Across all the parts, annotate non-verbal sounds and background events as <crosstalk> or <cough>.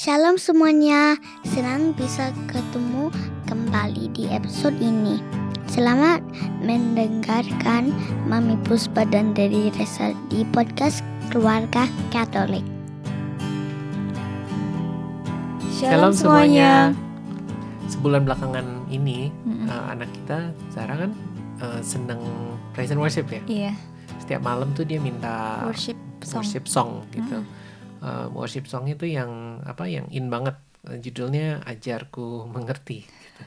Shalom semuanya, senang bisa ketemu kembali di episode ini. Selamat mendengarkan Mami Puspa dan Dedi Resa di podcast Keluarga Katolik. Shalom semuanya. Sebulan belakangan ini Mm-mm. uh, anak kita Zara kan uh, seneng praise and worship ya. Iya, Setiap malam tuh dia minta worship song. worship song gitu. Uh, worship song itu yang apa yang in banget. Judulnya Ajarku Mengerti. Gitu.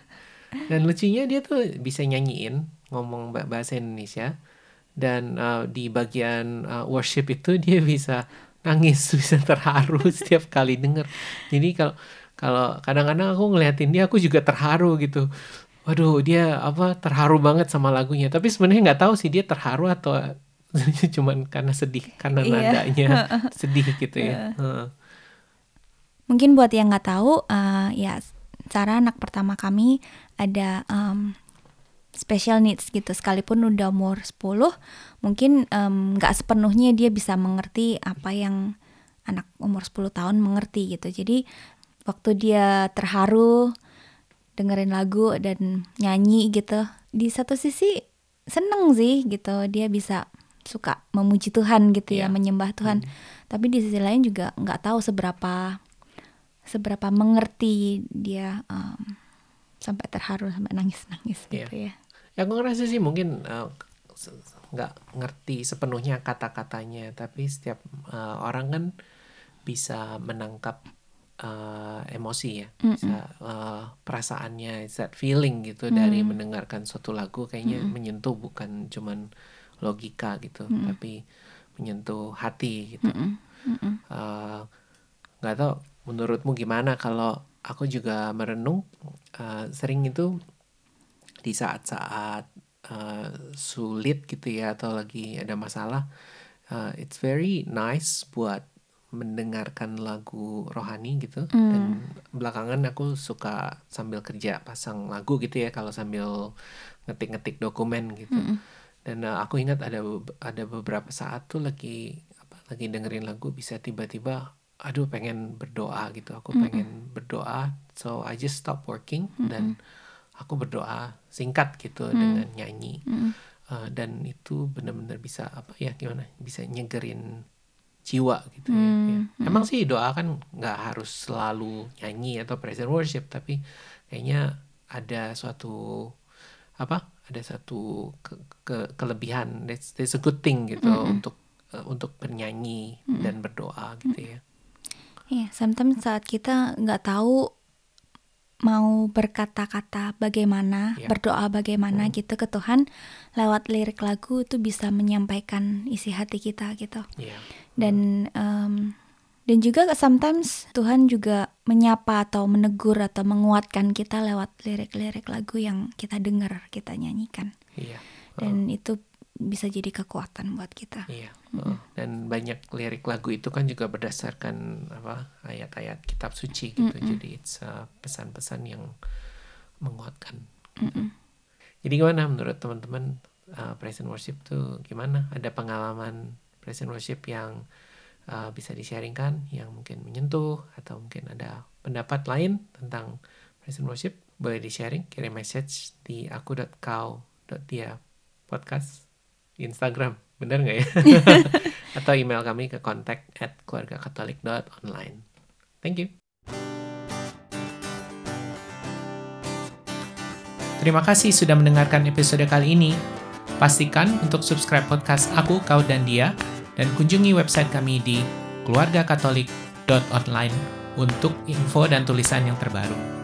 Dan lucunya dia tuh bisa nyanyiin ngomong ba- bahasa Indonesia dan uh, di bagian uh, worship itu dia bisa nangis <laughs> bisa terharu setiap kali denger. Jadi kalau kalau kadang-kadang aku ngeliatin dia aku juga terharu gitu. Waduh dia apa terharu banget sama lagunya. Tapi sebenarnya nggak tahu sih dia terharu atau <laughs> cuman karena sedih karena Iya. nadanya <laughs> sedih gitu ya. Heeh. Mungkin buat yang nggak tahu, eh, ya cara anak pertama kami ada em, special needs gitu. Sekalipun udah umur 10, mungkin nggak sepenuhnya dia bisa mengerti apa yang anak umur 10 tahun mengerti gitu. Jadi waktu dia terharu dengerin lagu dan nyanyi gitu, di satu sisi seneng sih gitu. Dia bisa suka memuji Tuhan gitu ya, Iya. menyembah Tuhan. Tapi di sisi lain juga nggak tahu seberapa seberapa mengerti dia em, sampai terharu sampai nangis nangis Iya. gitu ya. Ya aku ngerasa sih mungkin uh, se- nggak ngerti sepenuhnya kata-katanya, tapi setiap uh, orang kan bisa menangkap uh, emosi ya, bisa uh, perasaannya, that feeling gitu dari mendengarkan suatu lagu kayaknya menyentuh bukan cuman logika gitu, tapi menyentuh hati gitu. Mm-mm, mm-mm. Uh, nggak tahu menurutmu gimana kalau aku juga merenung uh, sering itu di saat-saat uh, sulit gitu ya atau lagi ada masalah uh, it's very nice buat mendengarkan lagu rohani gitu. Dan belakangan aku suka sambil kerja pasang lagu gitu ya kalau sambil ngetik-ngetik dokumen gitu dan uh, aku ingat ada ada beberapa saat tuh lagi apa lagi dengerin lagu bisa tiba-tiba aduh pengen berdoa gitu. Aku pengen berdoa so I just stop working dan aku berdoa singkat gitu dengan nyanyi. Uh, dan itu benar-benar bisa apa ya gimana bisa nyegerin jiwa gitu ya, ya. emang sih doa kan nggak harus selalu nyanyi atau praise and worship tapi kayaknya ada suatu apa ada satu ke, ke- kelebihan that's, that's a good thing gitu untuk uh, untuk bernyanyi dan berdoa gitu ya Iya, sometimes saat kita nggak tahu mau berkata-kata bagaimana, Iya. berdoa bagaimana gitu ke Tuhan, lewat lirik lagu itu bisa menyampaikan isi hati kita gitu. Iya. Dan em, dan juga sometimes Tuhan juga menyapa atau menegur atau menguatkan kita lewat lirik-lirik lagu yang kita dengar, kita nyanyikan. iya Dan itu bisa jadi kekuatan buat kita. Iya, heeh. dan banyak lirik lagu itu kan juga berdasarkan apa ayat-ayat kitab suci gitu. Jadi it's uh, pesan-pesan yang menguatkan. gitu. Jadi gimana menurut teman-teman uh, praise and worship tuh gimana? Ada pengalaman praise and worship yang uh, bisa di-sharingkan yang mungkin menyentuh atau mungkin ada pendapat lain tentang praise and worship? Boleh di-sharing, kirim message di aku.kau.dia podcast Instagram, bener nggak ya? <laughs> Atau email kami ke kontak at keluargakatolik.online. Thank you. Terima kasih sudah mendengarkan episode kali ini. Pastikan untuk subscribe podcast Aku, Kau, dan Dia, dan kunjungi website kami di keluargakatolik.online untuk info dan tulisan yang terbaru.